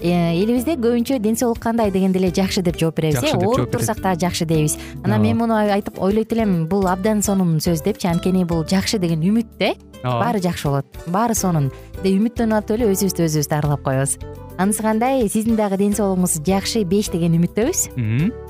элибизде көбүнчө ден соолук кандай дегенде эле жакшы деп жооп беребиз э? ооруп турсак дагы жакшы дейбиз. Анан мен муну айтып ойлойт элем бул абдан сонун сөз депчи анткени бул жакшы деген үмүт да э ооба баары жакшы болот. Баары сонун. Деп үмүттөнүп атып эле өзүбүздү өзүбүз дарылап коебуз. Анысы кандай? Сиздин дагы ден соолугуңуз жакшы беш деген үмүттөбүз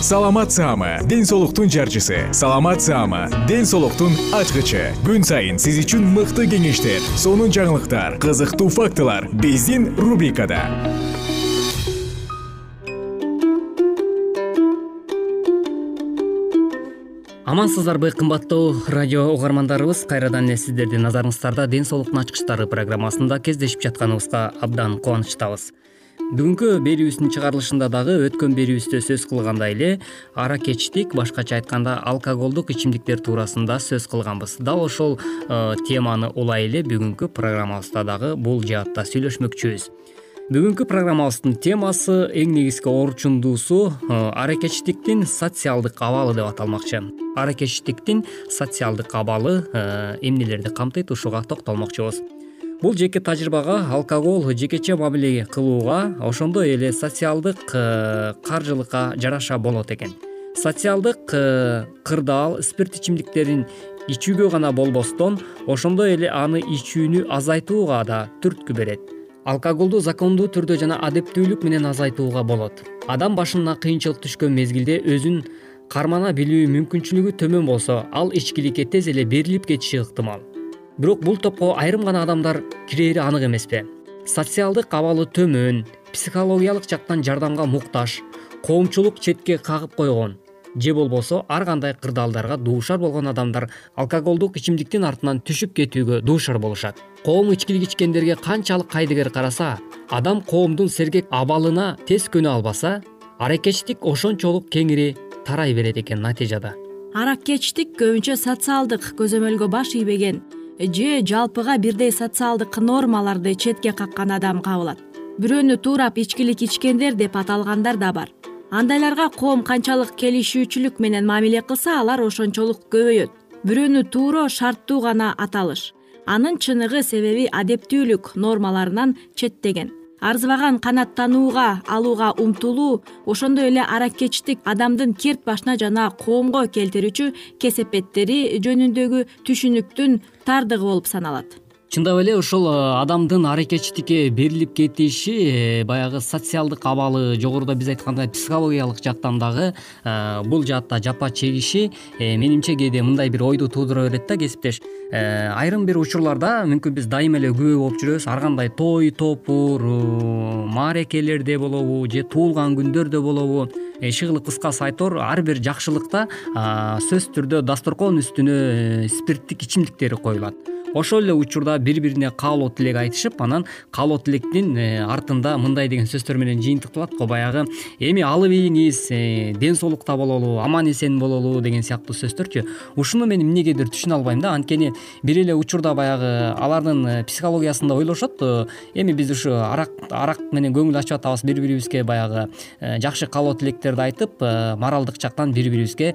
саламат саама ден соолуктун жарчысы. Саламат саама ден соолуктун ачкычы. Күн сайын сиз үчүн мыкты кеңештер сонун жаңылыктар кызыктуу фактылар биздин рубрикада. Амансыздарбы кымбаттуу радио угармандарыбыз. Кайрадан эле сиздердин назарыңыздарда ден соолуктун ачкычтары программасында кездешип жатканыбызга абдан кубанычтабыз бүгүнкү берүүбүздүн чыгарылышында дагы өткөн берүүбүздө сөз кылгандай эле аракечтик башкача айтканда алкоголдук ичимдиктер туурасында сөз кылганбыз. Дал ошол э, теманы улай эле бүгүнкү программабызда дагы бул жаатта сүйлөшмөкчүбүз. Бүгүнкү программабыздын темасы эң негизги орчундуусу э, аракечтиктин социалдык абалы деп аталмакчы. Аракечтиктин социалдык абалы э, эмнелерди камтыйт ушуга токтолмокчубуз бул жеке тажрыйбага алкоголь жекече мамиле кылууга ошондой эле социалдык э, каржылыкка жараша болот экен. Социалдык э, кырдаал спирт ичимдиктерин ичүүгө гана болбостон ошондой эле аны ичүүнү азайтууга да түрткү берет. Алкоголду закондуу түрдө жана адептүүлүк менен азайтууга болот. Адам башына кыйынчылык түшкөн мезгилде өзүн кармана билүү мүмкүнчүлүгү төмөн болсо ал ичкиликке тез эле берилип кетиши ыктымал бирок бул топко айрым гана адамдар кирери анык эмеспи. Социалдык абалы төмөн психологиялык жактан жардамга муктаж коомчулук четке кагып койгон. Же болбосо ар кандай кырдаалдарга дуушар болгон адамдар алкоголдук ичимдиктин артынан түшүп кетүүгө дуушар болушат. Коом ичкилик ичкендерге канчалык кайдыгер караса адам коомдун сергек абалына тез көнө албаса аракечтик ошончолук кеңири тарай берет экен натыйжада. Аракечтик көбүнчө социалдык көзөмөлгө баш ийбеген же жалпыга бирдей социалдык нормаларды четке каккан адам кабылат. Бирөөнү туурап ичкилик ичкендер деп аталгандар да бар. Андайларга коом канчалык келишүүчүлүк менен мамиле кылса алар ошончолук көбөйөт. Бирөөнү туура шарттуу гана аталыш. Анын чыныгы себеби адептүүлүк нормаларынан четтеген арзыбаган канааттанууга алууга умтулуу ошондой эле аракечтик адамдын кирт башына жана коомго келтирүүчү кесепеттери жөнүндөгү түшүнүктүн тардыгы болуп саналат чындап эле ушул э, адамдын аракечтикке берилип кетиши э, баягы социалдык абалы жогоруда биз айткандай психологиялык жактан дагы э, бул жаатта жапа чегиши менимче кээде мындай бир ойду туудура берет да кесиптеш. Айрым бир учурларда мүмкүн биз дайыма эле күбө болуп жүрөбүз. Ар кандай той топур маарекелерде болобу же туулган күндөрдө болобу. Шыгылы кыскасы айтор ар бир жакшылыкта сөзсүз түрдө дасторкон үстүнө спирттик ичимдиктер коюлат ошол эле учурда бири бирине каалоо тилек айтышып анан каалоо тилектин э, артында мындай деген сөздөр менен жыйынтыкталат го баягы эми алып ийиңиз э, ден соолукта бололу аман эсен бололу деген сыяктуу сөздөрчү ушуну мен эмнегедир түшүнө албайм да. Анткени бир эле учурда баягы алардын э, психологиясында ойлошот эми биз ушу арак арак менен көңүл ачып атабыз бири бирибизге баягы жакшы каалоо тилектерди айтып моралдык жактан бири бирибизге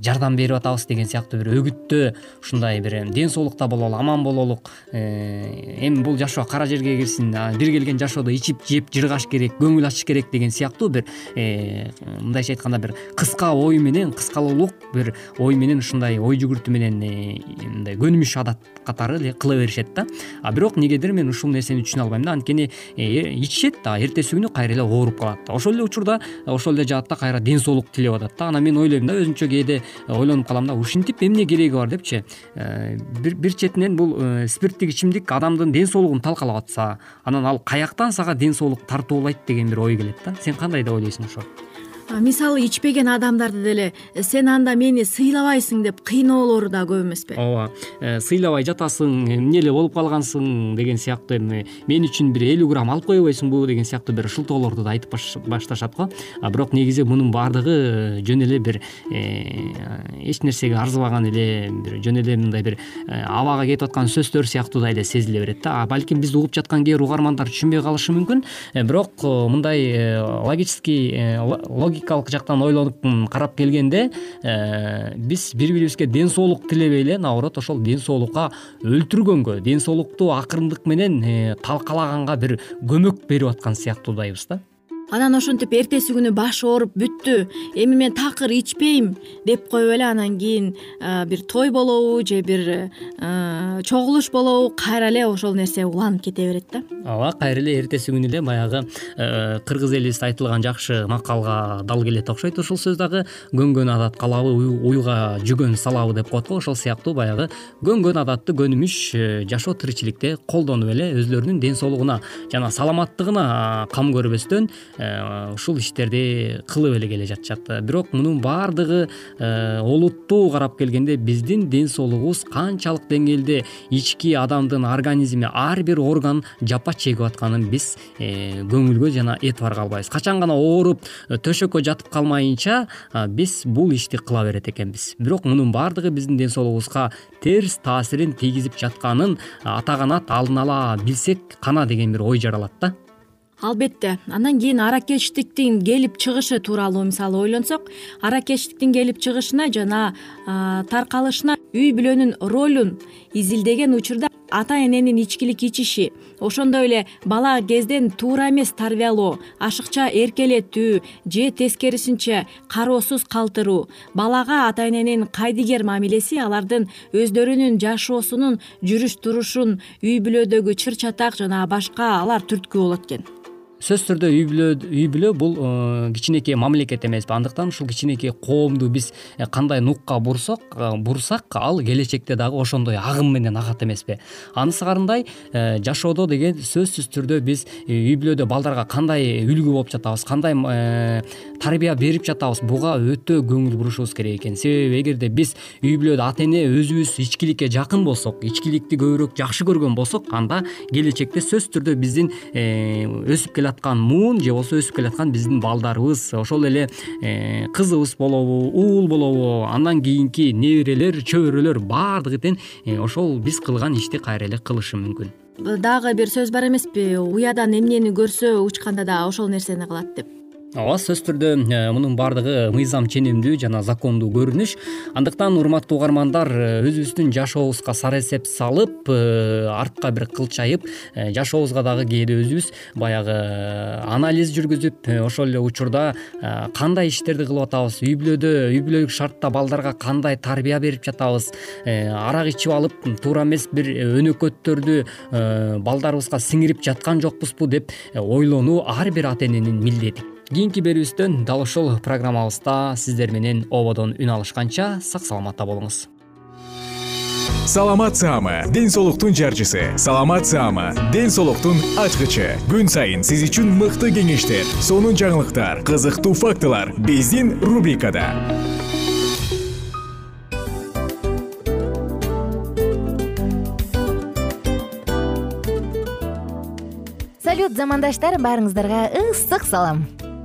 жардам берип атабыз деген сыяктуу бир өгүттө ушундай бир ден соолук бололу аман бололук. Эми бул жашоо кара жерге кирсин бир келген жашоодо ичип жеп жыргаш керек көңүл ачыш керек деген сыяктуу бир мындайча айтканда бир кыска ой менен кыскалуулук бир ой менен ушундай ой жүгүртүү менен мындай көнүмүш адат катары эле кыла беришет да. А бирок эмнегедир мен ушул нерсени түшүнө албайм да анткени ичишет а эртеси күнү кайра эле ооруп калат ошол эле учурда ошол эле жаатта кайра ден соолук тилеп атат да. Анан мен ойлойм да өзүмчө кээде ойлонуп калам да. Ушинтип эмне кереги бар депчи? Бир четинен бул спирттик ичимдик адамдын ден соолугун талкалап атса анан ал каяктан сага ден соолук тартуулайт деген бир ой келет да. Сен кандай деп ойлойсуң ошого мисалы ичпеген адамдарды деле сен анда мени сыйлабайсың деп кыйноолору да көп эмеспи ооба э, сыйлабай жатасың эмне эле болуп калгансың деген сыяктуу эми мен үчүн бир элүү грамм алып койбойсуңбу деген сыяктуу бир шылтоолорду да айтып башташат го. А бирок негизи мунун баардыгы э, жөн эле бир э, эч нерсеге арзыбаган эле бир жөн эле мындай бир абага кетип аткан сөздөр сыяктуу да эле сезиле берет да. Балким бизди угуп жаткан кээ бир угармандар түшүнбөй калышы мүмкүн. Бирок мындай логический логикалык жактан ойлонуп карап келгенде э, биз бири бирибизге ден соолук тилебей эле наоборот ошол ден соолукка өлтүргөнгө ден соолукту акырындык менен э, талкалаганга бир көмөк берип аткан сыяктуудайбыз да анан ошентип эртеси күнү баш ооруп бүттү. Эми мен такыр ичпейм деп коюп эле анан кийин бир той болобу же бир чогулуш болобу кайра эле ошол нерсе уланып кете берет да. Ооба кайра эле эртеси күнү эле баягы кыргыз элибизде айтылган жакшы макалга дал келет окшойт ушул сөз дагы. Көнгөн адат калабы уйга жүгөн салабы деп коет го ошол сыяктуу баягы. Көнгөн адатты көнүмүш э, жашоо тиричиликте колдонуп эле өзүлөрүнүн ден соолугуна жана саламаттыгына кам көрбөстөн Э, ушул иштерди кылып эле келе жатышат бирок мунун баардыгы э, олуттуу карап келгенде биздин ден соолугубуз канчалык деңгээлде ички адамдын организми ар бир орган жапа чегип атканын биз э, көңүлгө жана этибарга албайбыз. Качан гана ооруп төшөккө жатып калмайынча биз бул ишти кыла берет экенбиз. Бирок мунун баардыгы биздин ден соолугубузга терс таасирин тийгизип жатканын атаганат алдын ала билсек кана деген бир ой жаралат да албетте андан кийин аракечтиктин келип чыгышы тууралуу мисалы ойлонсок аракечтиктин келип чыгышына жана таркалышына үй бүлөнүн ролун изилдеген учурда ата эненин ичкилик ичиши ошондой эле бала кезден туура эмес тарбиялоо ашыкча эркелетүү же тескерисинче кароосуз калтыруу балага ата эненин кайдыгер мамилеси алардын өздөрүнүн жашоосунун жүрүш турушун үй бүлөдөгү чыр чатак жана башка алар түрткү болот экен сөзсүз түрдө үй бүлө үй бүлө бул э, кичинекей мамлекет эмеспи андыктан ушул кичинекей коомду биз э, кандай нукка бурсак э, бурсак ал келечекте дагы ошондой агым менен агат эмеспи анысы карындай жашоодо деген сөзсүз түрдө биз үй бүлөдө балдарга кандай үлгү болуп жатабыз кандай тарбия берип жатабыз буга өтө көңүл бурушубуз керек экен. Себеби эгерде биз үй бүлөдө ата эне өзүбүз ичкиликке жакын болсок ичкиликти көбүрөөк жакшы көргөн болсок анда келечекте сөзсүз түрдө биздин өсүп келе аткан муун же болбосо өсүп келаткан биздин балдарыбыз. Ошол эле э, кызыбыз болобу уул болобу андан кийинки неберелер чөбөрөлөр баардыгы тең э, ошол биз кылган ишти кайра эле кылышы мүмкүн. Дагы бир сөз бар эмеспи. Уядан эмнени көрсө учканда да ошол нерсени кылат деп ооба сөзсүз түрдө э, мунун баардыгы мыйзам ченемдүү жана закондуу көрүнүш. Андыктан урматтуу угармандар э, өзүбүздүн жашообузга сара эсеп салып э, артка бир кылчайып жашообузга дагы кээде өзүбүз баягы анализ жүргүзүп ошол эле учурда кандай иштерди кылып атабыз? Үй бүлөдө үй бүлөлүк шартта балдарга кандай тарбия берип жатабыз? Арак ичип алып туура эмес бир өнөкөттөрдү балдарыбызга сиңирип жаткан жокпузбу деп ойлонуу ар бир ата эненин милдети кийинки берүүбүздөн дал ушул программабызда сиздер менен ободон үн алышканча сак саламатта болуңуз. Саламат саама ден соолуктун жарчысы. Саламат саама ден соолуктун ачкычы. Күн сайын сиз үчүн мыкты кеңештер сонун жаңылыктар кызыктуу фактылар биздин рубрикада. Салют замандаштар баарыңыздарга ысык салам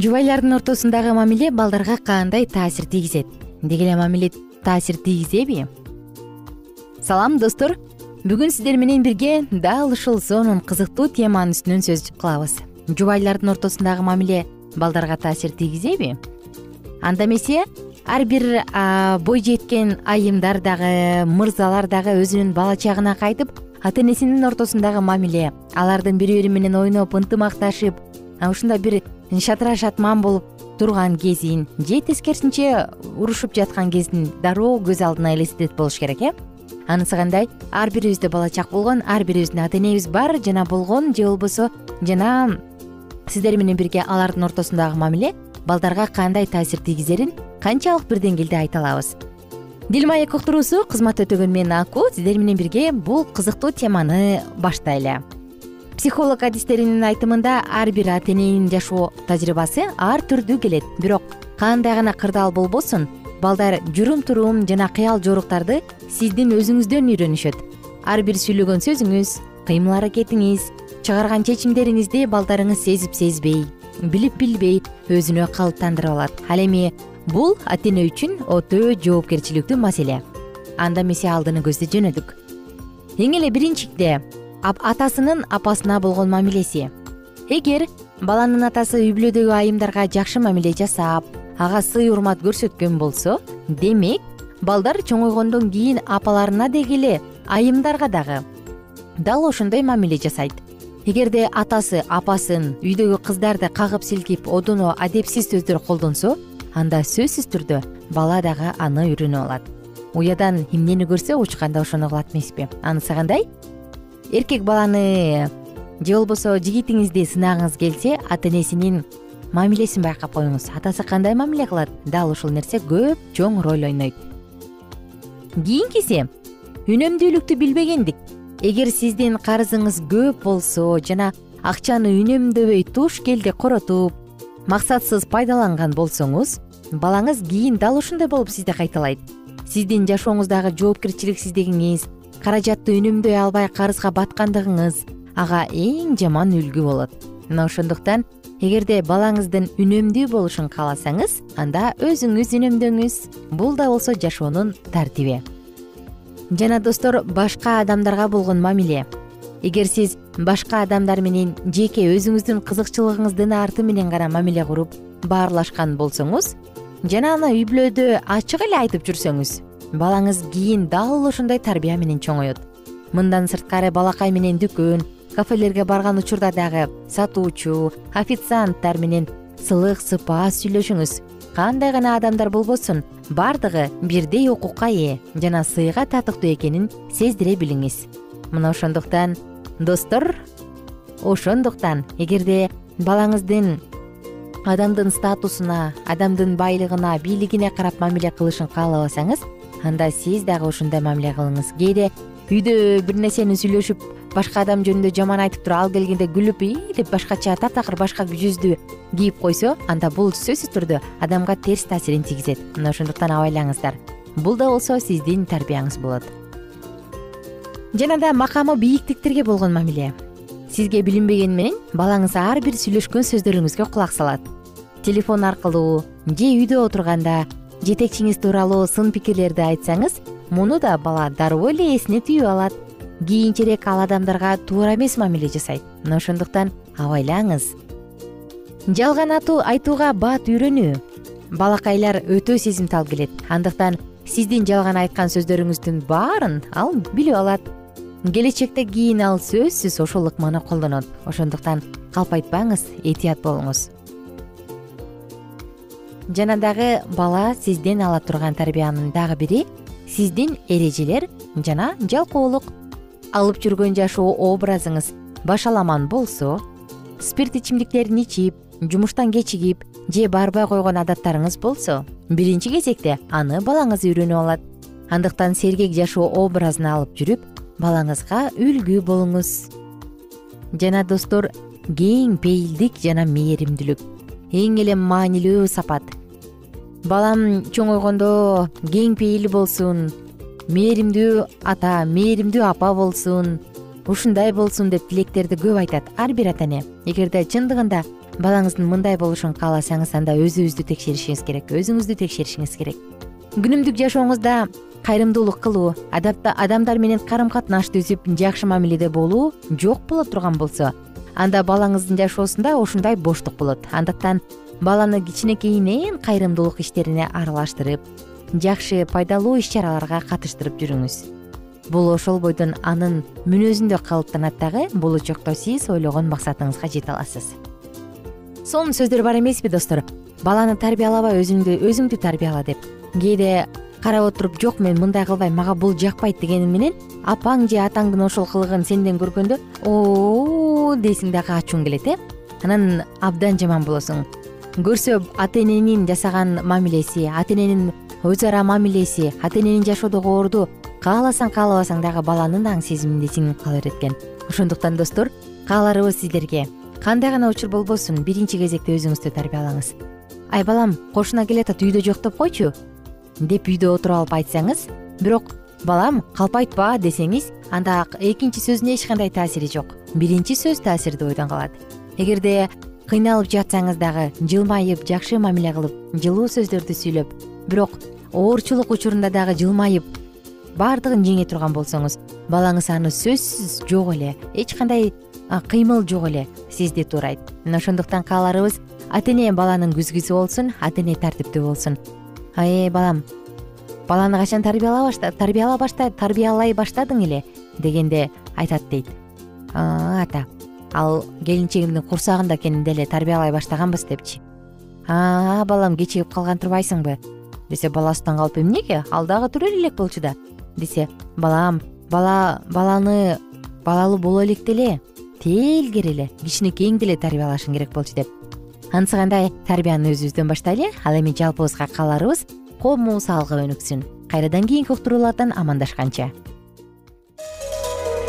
жубайлардын ортосундагы мамиле балдарга кандай таасир тийгизет? Деги эле мамиле таасир тийгизеби? Салам достор. Бүгүн сиздер менен бирге дал ушул сонун кызыктуу теманын үстүнөн сөз кылабыз жубайлардын ортосундагы мамиле балдарга таасир тийгизеби? Анда эмесе ар бир бой жеткен айымдар дагы мырзалар дагы өзүнүн бала чагына кайтып ата энесинин ортосундагы мамиле алардын бири бири менен ойноп ынтымакташып ушундай бир шатыра шатман болуп турган кезин же тескерисинче урушуп жаткан кезин дароо көз алдына элестетет болуш керек э? Анысы кандай? Ар бирибизде бала чак болгон ар бирибиздин ата энебиз бар жана болгон же болбосо жана сиздер менен бирге алардын ортосундагы мамиле балдарга кандай таасир тийгизерин канчалык бир деңгээлде айта алабыз. Дил маек уктуруусу кызмат өтөгөн мен аку сиздер менен бирге бул кызыктуу теманы баштайлы психолог адистеринин айтымында ар бир ата эненин жашоо тажрыйбасы ар түрдүү келет. Бирок кандай гана кырдаал болбосун балдар журум турум жана кыял жоруктарды сиздин өзүңүздөн үйрөнүшөт. Ар бир сүйлөгөн сөзүңүз кыймыл аракетиңиз чыгарган чечимдериңизди балдарыңыз сезип сезбей билип билбей өзүнө калыптандырып алат. Ал эми бул ата эне үчүн өтө жоопкерчиликтүү маселе. Анда эмесе алдыны көздөй жөнөдүк. Эң эле биринчиде атасынын апасына болгон мамилеси. Эгер баланын атасы үй бүлөдөгү айымдарга жакшы мамиле жасап ага сый урмат көрсөткөн болсо демек балдар чоңойгондон кийин апаларына деги эле айымдарга дагы дал ошондой мамиле жасайт. Эгерде атасы апасын үйдөгү кыздарды кагып силкип одоно адепсиз сөздөр колдонсо анда сөзсүз түрдө бала дагы аны үйрөнүп алат. Уядан эмнени көрсө учканда ошону кылат эмеспи. Анысы кандай эркек баланы же болбосо жигитиңизди сынагыңыз келсе ата энесинин мамилесин байкап коюңуз. Атасы кандай мамиле кылат? Дал ушул нерсе көп чоң роль ойнойт. Кийинкиси үнөмдүүлүктү билбегендик. Эгер сиздин карызыңыз көп болсо жана акчаны үнөмдөбөй туш келди коротуп максатсыз пайдаланган болсоңуз балаңыз кийин дал ушундай болуп сизди кайталайт. Сиздин жашооңуздагы жоопкерчиликсиздигиңиз каражатты үнөмдөй албай карызга баткандыгыңыз ага эң жаман үлгү болот. Мына ошондуктан эгерде балаңыздын үнөмдүү болушун кааласаңыз анда өзүңүз үнөмдөңүз бул да болсо жашоонун тартиби. Жана достор башка адамдарга болгон мамиле. Эгер сиз башка адамдар менен жеке өзүңүздүн кызыкчылыгыңыздын арты менен гана мамиле куруп баарлашкан болсоңуз жана аны үй бүлөдө ачык эле айтып жүрсөңүз балаңыз кийин дал ошондой тарбия менен чоңоет. Мындан сырткары балакай менен дүкөн кафелерге барган учурда дагы сатуучу официанттар менен сылык сыпаа сүйлөшүңүз. Кандай гана адамдар болбосун баардыгы бирдей укукка ээ жана сыйга татыктуу экенин сездире билиңиз. Мына ошондуктан достор ошондуктан эгерде балаңыздын адамдын статусуна адамдын байлыгына бийлигине карап мамиле кылышын каалабасаңыз анда сиз дагы ошондой мамиле кылыңыз. Кээде үйдө бир нерсени сүйлөшүп башка адам жөнүндө жаман айтып туруп ал келгенде күлүп ии деп башкача таптакыр башка жүздү кийип койсо анда бул сөзсүз түрдө адамга терс таасирин тийгизет. Мына ошондуктан абайлаңыздар. Бул да болсо сиздин тарбияңыз болот. Жана да макамы бийиктиктерге болгон мамиле. Сизге билинбегени менен балаңыз ар бир сүйлөшкөн сөздөрүңүзгө кулак салат. Телефон аркылуу же үйдө отурганда жетекчиңиз тууралуу сын пикирлерди айтсаңыз муну да бала дароо эле эсине түйүп алат. Кийинчерээк ал адамдарга туура эмес мамиле жасайт. Мына ошондуктан абайлаңыз. Жалган атуу айтууга бат үйрөнүү. Балакайлар өтө сезимтал келет. Андыктан сиздин жалган айткан сөздөрүңүздүн баарын ал билип алат. Келечекте кийин ал сөзсүз ошол ыкманы колдонот. Ошондуктан калп айтпаңыз этият болуңуз жана дагы бала сизден ала турган тарбиянын дагы бири сиздин эрежелер жана жалкоолук. Алып жүргөн жашоо образыңыз башаламан болсо спирт ичимдиктерин ичип жумуштан кечигип же барбай койгон адаттарыңыз болсо биринчи кезекте аны балаңыз үйрөнүп алат. Андыктан сергек жашоо образын алып жүрүп балаңызга үлгү болуңуз. Жана достор кең пейилдик жана мээримдүүлүк эң эле маанилүү сапат балам чоңойгондо кең пейил болсун мээримдүү ата мээримдүү апа болсун ушундай болсун деп тилектерди көп айтат. Ар бир ата эне эгерде чындыгында балаңыздын мындай болушун кааласаңыз анда өзүңүздү текшеришиңиз керек өзүңүздү текшеришиңиз керек. Күнүмдүк жашооңузда кайрымдуулук кылуу адамдар менен карым катнаш түзүп жакшы мамиледе болуу жок боло турган болсо анда балаңыздын жашоосунда ушундай боштук болот. Андыктан баланы кичинекейинен кайрымдуулук иштерине аралаштырып жакшы пайдалуу иш чараларга катыштырып жүрүңүз. Бул ошол бойдон анын мүнөзүндө калыптанат дагы болочокто сиз ойлогон максатыңызга жете аласыз. Сонун сөздөр бар эмеспи достор? Баланы тарбиялабай өзүңдү өзүңдү тарбияла деп. Кээде карап отуруп жок мен мындай кылбайм мага бул жакпайт дегени менен апаң же атаңдын ошол кылыгын сенден көргөндө о дейсиң дагы ачууң келет э? Анан абдан жаман болосуң көрсө ата эненин жасаган мамилеси ата эненин өз ара мамилеси ата эненин жашоодогу орду кааласаң каалабасаң дагы баланын аң сезимине сиңип кала берет экен ошондуктан достор кааларыбыз сиздерге кандай гана учур болбосун биринчи кезекте өзүңүздү тарбиялаңыз. Ай балам кошуна келатат үйдө жок деп койчу? деп үйдө отуруп алып айтсаңыз бирок балам калп айтпа десеңиз анда экинчи сөздүн эч кандай таасири жок. Биринчи сөз таасирдүү бойдон калат. Эгерде кыйналып жатсаңыз дагы жылмайып жакшы мамиле кылып жылуу сөздөрдү сүйлөп бирок оорчулук учурунда дагы жылмайып баардыгын жеңе турган болсоңуз балаңыз аны сөзсүз жок эле эч кандай кыймыл жок эле сизди туурайт. Мына ошондуктан кааларыбыз ата эне баланын күзгүсү болсун ата эне тартиптүү болсун э балам баланы качан тарбиялай баштадың эле дегенде айтат дейт. Ата ал келинчегимдин курсагында экен деле тарбиялай баштаганбыз депчи. А балам кечигип калган турбайсыңбы? Десе баласынан калып эмнеге ал дагы төрөлө элек болчу да. Десе балам бала баланы балалуу боло элек деле. Тээлгер эле кичинекейиңди деле тарбиялашың керек болчу деп. Анысы кандай? Тарбияны өзүбүздөн баштайлы. Ал эми жалпыбызга кааларыбыз коомубуз салгы өнүксүн? Кайрадан кийинки уктуруулардан амандашканча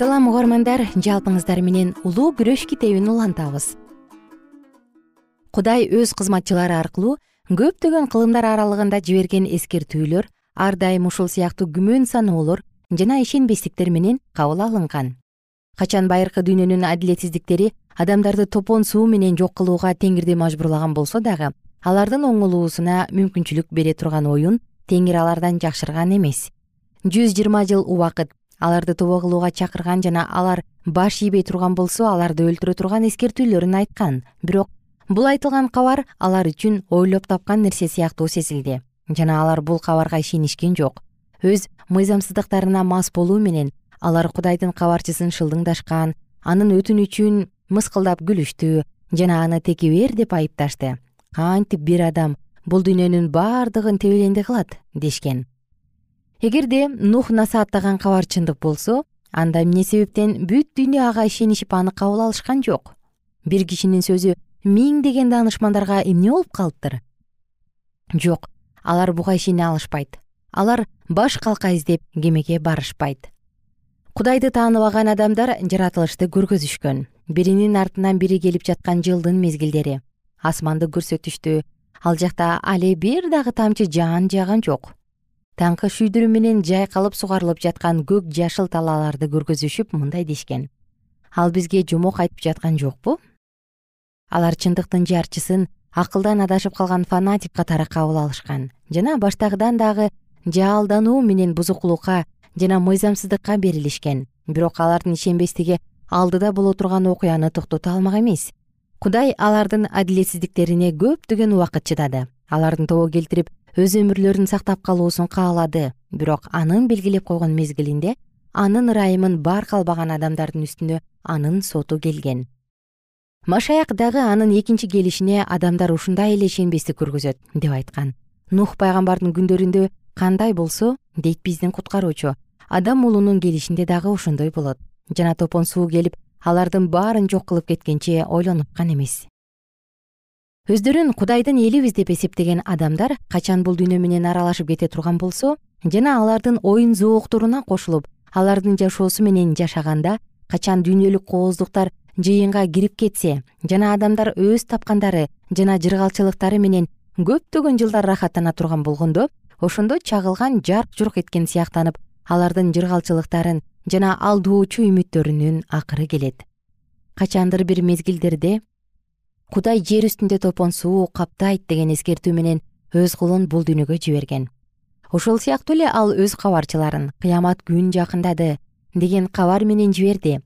салам угармандар. Жалпыңыздар менен улуу күрөш китебин улантабыз. Кудай өз кызматчылары аркылуу көптөгөн кылымдар аралыгында жиберген эскертүүлөр ар дайым ушул сыяктуу күмөн саноолор жана ишенбестиктер менен кабыл алынган. Качан байыркы дүйнөнүн адилетсиздиктери адамдарды топон суу менен жок кылууга теңирди мажбурлаган болсо дагы алардын оңолуусуна мүмкүнчүлүк бере турган оюн теңир алардан жакшырган эмес. Жүз жыйырма жыл убакыт аларды тобо кылууга чакырган жана алар баш ийбей турган болсо аларды өлтүрө турган эскертүүлөрүн айткан. Бирок бул айтылган кабар алар үчүн ойлоп тапкан нерсе сыяктуу сезилди жана алар бул кабарга ишенишкен жок. Өз мыйзамсыздыктарына мас болуу менен алар кудайдын кабарчысын шылдыңдашкан анын өтүнүчүн мыскылдап күлүштү жана аны текебер деп айыпташты. Кантип бир адам бул дүйнөнүн бардыгын тебеленди кылат? Дешкен эгерде нух насааттаган кабар чындык болсо анда эмне себептен бүт дүйнө ага ишенишип аны кабыл алышкан жок? Бир кишинин сөзү миңдеген даанышмандарга эмне болуп калыптыр? Жок алар буга ишене алышпайт. Алар баш калка издеп кемеге барышпайт. Кудайды тааныбаган адамдар жаратылышты көргөзүшкөн. Биринин артынан бири келип жаткан жылдын мезгилдери. Асманды көрсөтүштү. Ал жакта али бир дагы тамчы жаан жааган жок таңкы шүйдүрүү менен жайкалып сугарылып жаткан көк жашыл талааларды көргөзүшүп мындай дешкен. Ал бизге жомок айтып жаткан жокпу алар чындыктын жарчысын акылдан адашып калган фанатик катары кабыл алышкан. Жана баштагыдан дагы жаалдануу менен бузукулукка жана мыйзамсыздыкка берилишкен. Бирок алардын ишенбестиги алдыда боло турган окуяны токтото алмак эмес. Кудай алардын адилетсиздиктерине көптөгөн убакыт чыдады. Алардын тобо келтирип өз өмүрлөрүн сактап калуусун каалады. Бирок анын белгилеп койгон мезгилинде анын ырайымын барк албаган адамдардын үстүнө анын соту келген. Машаяк дагы анын экинчи келишине адамдар ушундай эле ишенбестик көргөзөт деп айткан. Нух пайгамбардын күндөрүндө кандай болсо дейт биздин куткаруучу. Адам уулунун келишинде дагы ошондой болот. Жана топон суу келип алардын баарын жок кылып кеткенче ойлонупкан эмес өздөрүн кудайдын элибиз деп эсептеген адамдар качан бул дүйнө менен аралашып кете турган болсо жана алардын оюн зоокторуна кошулуп алардын жашоосу менен жашаганда качан дүйнөлүк кооздуктар жыйынга кирип кетсе жана адамдар өз тапкандары жана жыргалчылыктары менен көптөгөн жылдар рахаттана турган болгондо ошондо чагылган жарк журк эткен сыяктанып алардын жыргалчылыктарын жана алдоочу үмүттөрүнүн акыры келет. Качандыр бир мезгилдерде кудай жер үстүндө топон суу каптайт деген эскертүү менен өз кулун бул дүйнөгө жиберген. Ошол сыяктуу эле ал өз кабарчыларын кыямат күн жакындады деген кабар менен жиберди.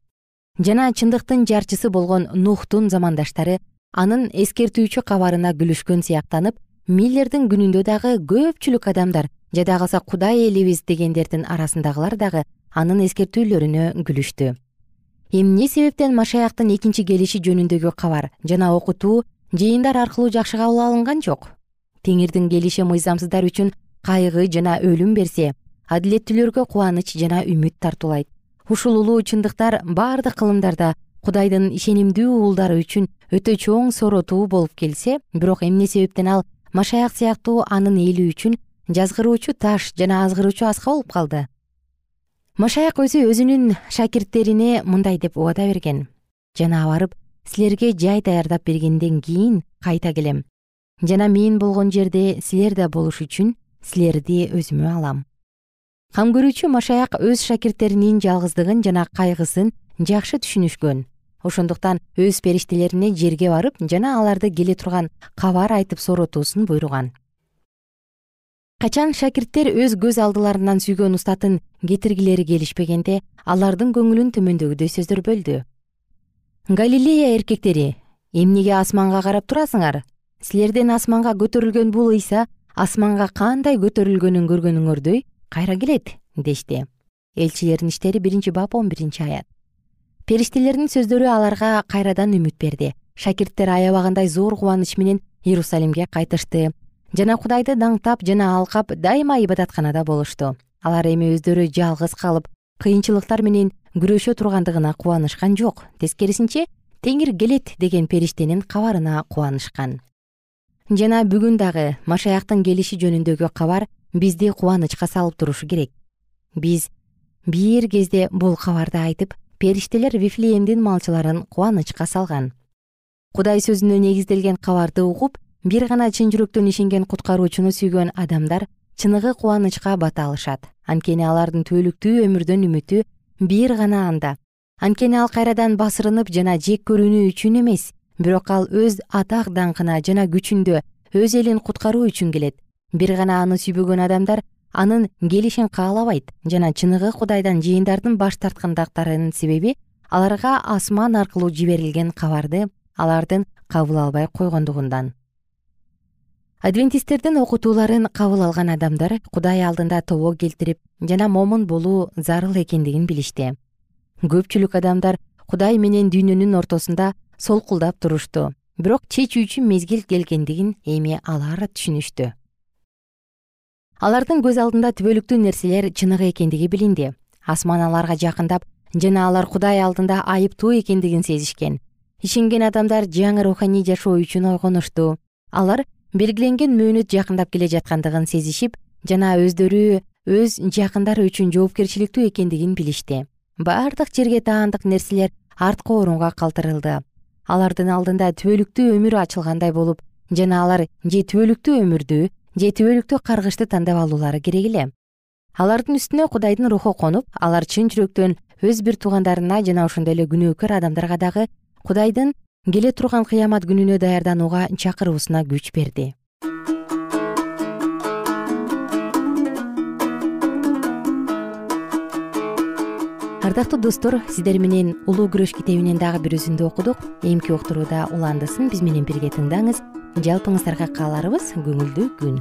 Жана чындыктын жарчысы болгон нухтун замандаштары анын эскертүүчү кабарына күлүшкөн сыяктанып миллердин күнүндө дагы көпчүлүк адамдар жада калса кудай элибиз дегендердин арасындагылар дагы анын эскертүүлөрүнө күлүштү эмне себептен машаяктын экинчи келиши жөнүндөгү кабар жана окутуу жыйындар аркылуу жакшы кабыл алынган жок? Теңирдин келиши мыйзамсыздар үчүн кайгы жана өлүм берсе адилеттүүлөргө кубаныч жана үмүт тартуулайт. Ушул улуу чындыктар баардык кылымдарда кудайдын ишенимдүү уулдары үчүн өтө чоң соротуу болуп келсе бирок эмне себептен ал машаяк сыяктуу анын эли үчүн жазгыруучу таш жана азгыруучу аска болуп калды машаяк өзү өзүнүн шакирттерине мындай деп убада берген. Жана барып силерге жай даярдап бергенден кийин кайта келем. Жана мен болгон жерде силер да болуш үчүн силерди өзүмө алам. Кам көрүүчү машаяк өз шакирттеринин жалгыздыгын жана кайгысын жакшы түшүнүшкөн. Ошондуктан өз периштелерине жерге барып жана аларды келе турган кабар айтып соротуусун буйруган качан шакирттер өз көз алдыларынан сүйгөн устатын кетиргилери келишпегенде алардын көңүлүн төмөндөгүдөй сөздөр бөлдү. Галилея эркектери эмнеге асманга карап турасыңар? Силерден асманга көтөрүлгөн бул ыйса асманга кандай көтөрүлгөнүн көргөнүңөрдөй кайра келет? дешти. Элчилердин иштери биринчи бап он биринчи аят. Периштелердин сөздөрү аларга кайрадан үмүт берди. Шакирттер аябагандай зор кубаныч менен иерусалимге кайтышты жана кудайды даңктап жана алкап дайыма ибадатканада болушту. Алар эми өздөрү жалгыз калып кыйынчылыктар менен күрөшө тургандыгына кубанышкан жок. Тескерисинче теңир келет деген периштенин кабарына кубанышкан. Жана бүгүн дагы машаяктын келиши жөнүндөгү кабар бизди кубанычка салып турушу керек. Биз бир кезде бул кабарды айтып периштелер вифлеемдин малчыларын кубанычка салган. Кудай сөзүнө негизделген кабарды угуп бир гана чын жүрөктөн ишенген куткаруучуну сүйгөн адамдар чыныгы кубанычка бата алышат. Анткени алардын түбөлүктүү өмүрдөн үмүтү бир гана анда. Анткени ал кайрадан басырынып жана жек көрүүнү үчүн эмес бирок ал өз атак даңкына жана күчүндө өз элин куткаруу үчүн келет. Бир гана аны сүйбөгөн адамдар анын келишин каалабайт жана чыныгы кудайдан жыйындардын баш тарткандыктарынын себеби аларга асман аркылуу жиберилген кабарды алардын кабыл албай койгондугундан адвентисттердин окутууларын кабыл алган адамдар кудай алдында тобо келтирип жана момун болуу зарыл экендигин билишти. Көпчүлүк адамдар кудай менен дүйнөнүн ортосунда солкулдап турушту бирок чечүүчү мезгил келгендигин эми алар түшүнүштү. Алардын көз алдында түбөлүктүү нерселер чыныгы экендиги билинди. Асман аларга жакындап жана алар кудай алдында айыптуу экендигин сезишкен. Ишенген адамдар жаңы руханий жашоо үчүн ойгонушту. Алар белгиленген мөөнөт жакындап келе жаткандыгын сезишип жана өздөрү өз жакындары үчүн жоопкерчиликтүү экендигин билишти. Баардык жерге таандык нерселер арткы орунга калтырылды. Алардын алдында түбөлүктүү өмүр ачылгандай болуп жана алар же түбөлүктүү өмүрдү же түбөлүктүү каргышты тандап алуулары керек эле. Алардын үстүнө кудайдын руху конуп алар чын жүрөктөн өз бир туугандарына жана ошондой эле күнөөкөр адамдарга дагы кудайдын келе турган кыямат күнүнө даярданууга чакыруусуна күч берди. Ардактуу достор сиздер менен улуу күрөш китебинен дагы бир үзүндү окудук. Эмки уктурууда уландысын биз менен бирге тыңдаңыз. Жалпыңыздарга кааларыбыз көңүлдүү күн